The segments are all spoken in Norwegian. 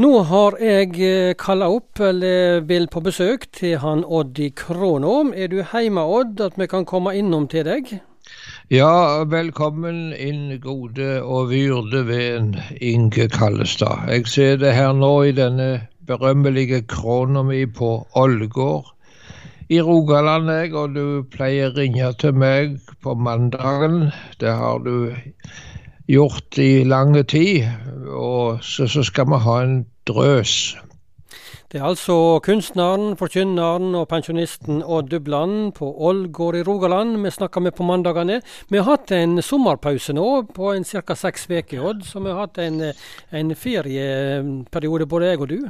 Nå har jeg eh, kalla opp, eller vil på besøk, til han Odd i Krånåm. Er du heime, Odd, at vi kan komme innom til deg? Ja, velkommen inn, gode og vyrde ven, Inge Kallestad. Jeg ser det her nå i denne berømmelige krona mi på Ålgård i Rogaland, jeg, og du pleier ringe til meg på mandagen. Det har du gjort i lang tid. Og så, så skal vi ha en drøs. Det er altså kunstneren, forkynneren og pensjonisten Odd Dubland på Ålgård i Rogaland vi snakker med på mandagene. Vi har hatt en sommerpause nå på en ca. seks uker, Odd. Så vi har hatt en, en ferieperiode, både jeg og du.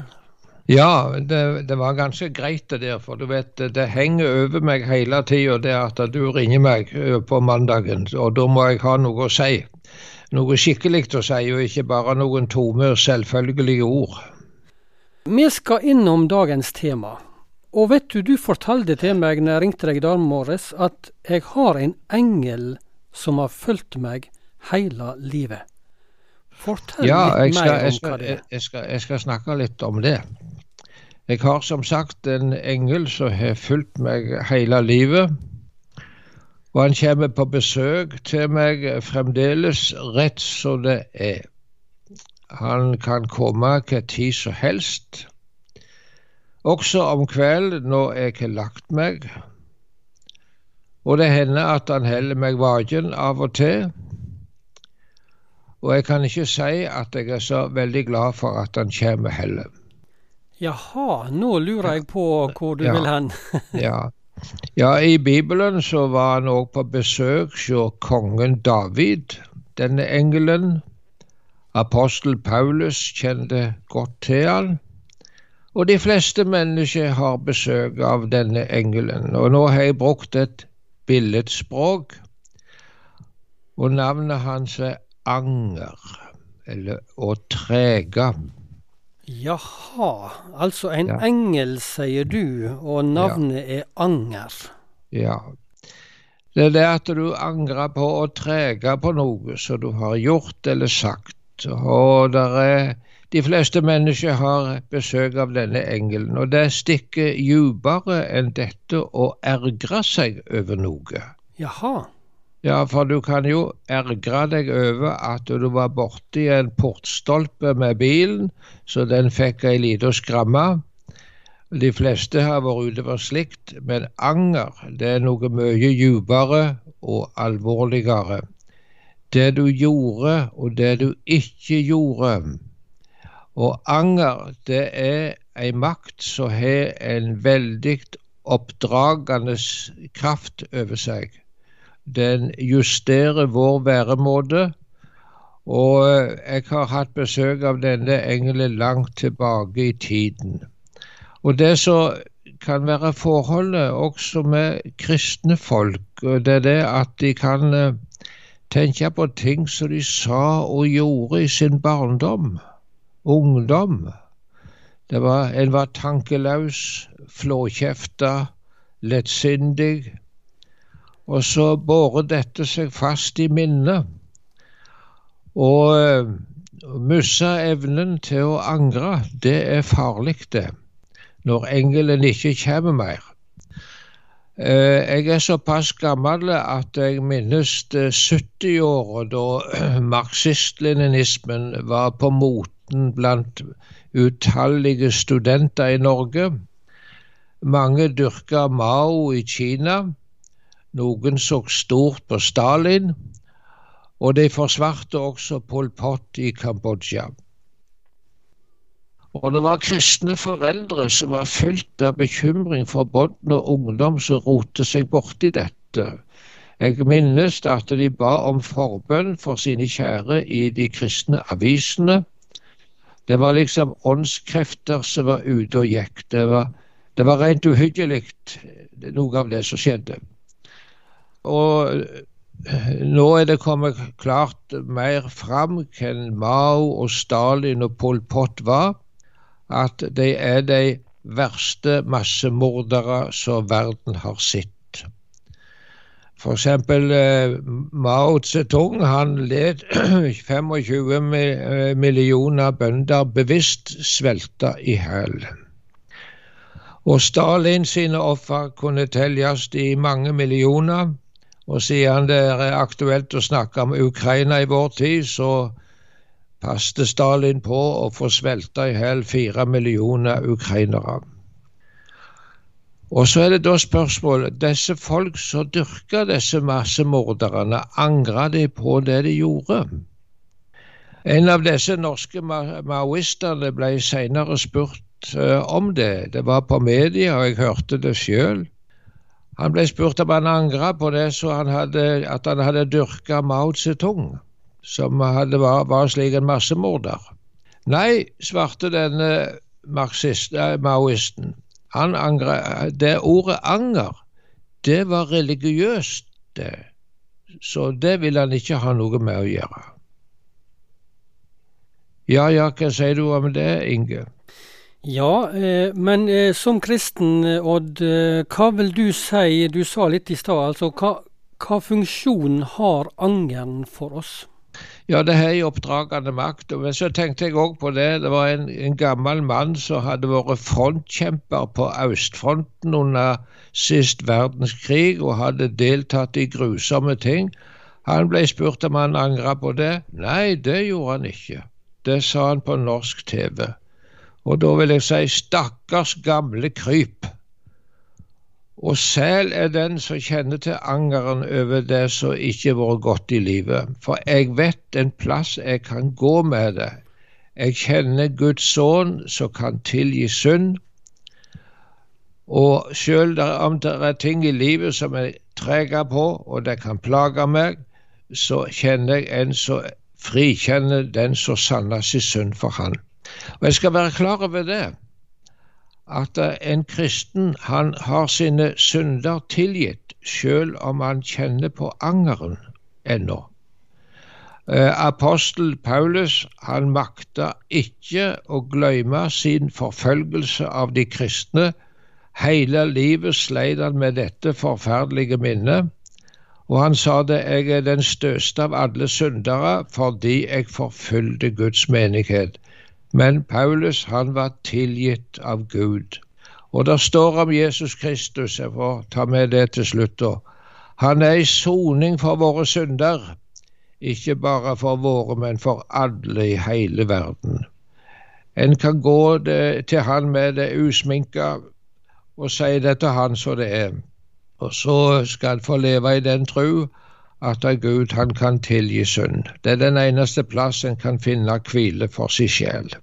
Ja, det, det, var ganske greit det der. For du vet, det henger over meg hele tida det at du ringer meg på mandagen. Og da må jeg ha noe å si noe skikkelig å si, og ikke bare noen tomme, selvfølgelige ord. Vi skal innom dagens tema. Og vet du, du fortalte til meg når jeg ringte deg i dag morges, at jeg har en engel som har fulgt meg hele livet. Fortell ja, litt skal, mer om skal, hva det er. Jeg skal, jeg skal snakke litt om det. Jeg har som sagt en engel som har fulgt meg hele livet. Og han kommer på besøk til meg fremdeles rett som det er. Han kan komme hva tid som helst, også om kvelden når jeg har lagt meg. Og det hender at han holder meg vaken av og til. Og jeg kan ikke si at jeg er så veldig glad for at han kommer heller. Jaha, nå lurer jeg på hvor du Ja. vil hen. Ja. ja, i Bibelen så var han òg på besøk hos kongen David, denne engelen. Apostel Paulus kjente godt til han. Og de fleste mennesker har besøk av denne engelen. Og nå har jeg brukt et billedspråk, og navnet hans er Anger, eller å trege. Jaha, altså en Ja. engel, sier du, og navnet er Anger. Ja. Det er det at du angrer på å trege på noe som du har gjort eller sagt. Og der er, de fleste mennesker har besøk av denne engelen, og det stikker dypere enn dette å ergre seg over noe. Jaha, Ja, for du kan jo ergre deg over at du var borti en portstolpe med bilen, så den fikk ei lita skramme. De fleste har vært ute for slikt, men anger det er noe mye dypere og alvorligere. Det du gjorde og det du ikke gjorde. Og anger det er ei makt som har en veldig oppdragende kraft over seg. Den justerer vår væremåte. Og jeg har hatt besøk av denne engelen langt tilbake i tiden. Og det som kan være forholdet også med kristne folk, det er det at de kan eh, tenke på ting som de sa og gjorde i sin barndom, ungdom. Var, en var tankeløs, flåkjefta, lettsindig. Og så bårer dette seg fast i minnet. Og eh, miste evnen til å angre, det er farlig, det. Når engelen ikke kommer mer. Eh, Jeg er såpass gammel at jeg minnes 70-åra da marxist-leninismen var på moten blant utallige studenter i Norge. Mange dyrka Mao i Kina. Noen så stort på Stalin. Og de forsvarte også Pol Pot i Kambodsja. Og det var kristne foreldre som var fylt av bekymring for barn og ungdom som rotet seg borti dette. Jeg minnes at de ba om forbønn for sine kjære i de kristne avisene. Det var liksom åndskrefter som var ute og gikk. Det var, det var rent uhyggelig, noe av det som skjedde. Og nå er det kommet klart mer fram hvem Mao og Stalin og Pol Pot var. At de er de verste massemordere som verden har sett. Eksempel eh, Mao Zedong han led 25 eh, millioner bønder bevisst svelte i hæl. Og Stalin sine offer kunne telles i mange millioner. Og siden det er aktuelt å snakke om Ukraina i vår tid, så passte Stalin på å få svelte i hjel fire millioner ukrainere. Og så er det da spørsmålet Disse folk som dyrka disse massemorderne, angra de på det de gjorde? En av disse norske maoistene ble senere spurt uh, om det. Det var på media, og jeg hørte det sjøl. Han ble spurt om han angra på det han hadde, at han hadde dyrka Mao Zedong, som hadde, var, var slik en massemorder. Nei, svarte denne marxist, uh, maoisten. Han angra, det ordet anger, det var religiøst, det. Så det vil han ikke ha noe med å gjøre. Ja, ja, hva sier du om det, Inge? Ja, eh, men eh, som kristen, eh, Odd, hva vil du si, du sa litt i stad, altså hva, hva funksjon har angeren for oss? Ja, det har i oppdragende makt. Men så tenkte jeg òg på det. Det var en, en, gammel mann som hadde vært frontkjemper på østfronten under sist verdenskrig og hadde deltatt i grusomme ting. Han ble spurt om han angra på det. Nei, det gjorde han ikke. Det sa han på norsk TV. Og da vil jeg si stakkars gamle kryp. Og sel er den som kjenner til angeren over det som ikke har vært godt i livet. For jeg vet en plass jeg kan gå med det. Jeg kjenner Guds sønn som kan tilgi synd. Og sjøl om det er ting i livet som jeg treger på, og det kan plage meg, så kjenner jeg en som frikjenner den som sanner sin synd for han. Og jeg skal være klar over det at en kristen han har sine synder tilgitt, selv om han kjenner på angeren ennå. Eh, apostel Paulus han makta ikke å glemme sin forfølgelse av de kristne. Hele livet sleit han med dette forferdelige minnet. Og han sa det, jeg er den største av alle syndere fordi jeg forfulgte Guds menighet. Men Paulus han var tilgitt av Gud. Og det står om Jesus Kristus, jeg får ta med det til slutt, da. Han er i soning for våre synder, ikke bare for våre, men for alle i hele verden. En kan gå det, til han med det usminka og si det til han som det er. Og så skal en få leve i den tru at Gud han kan tilgi synd. Det er den eneste plass en kan finne hvile for sin sjel.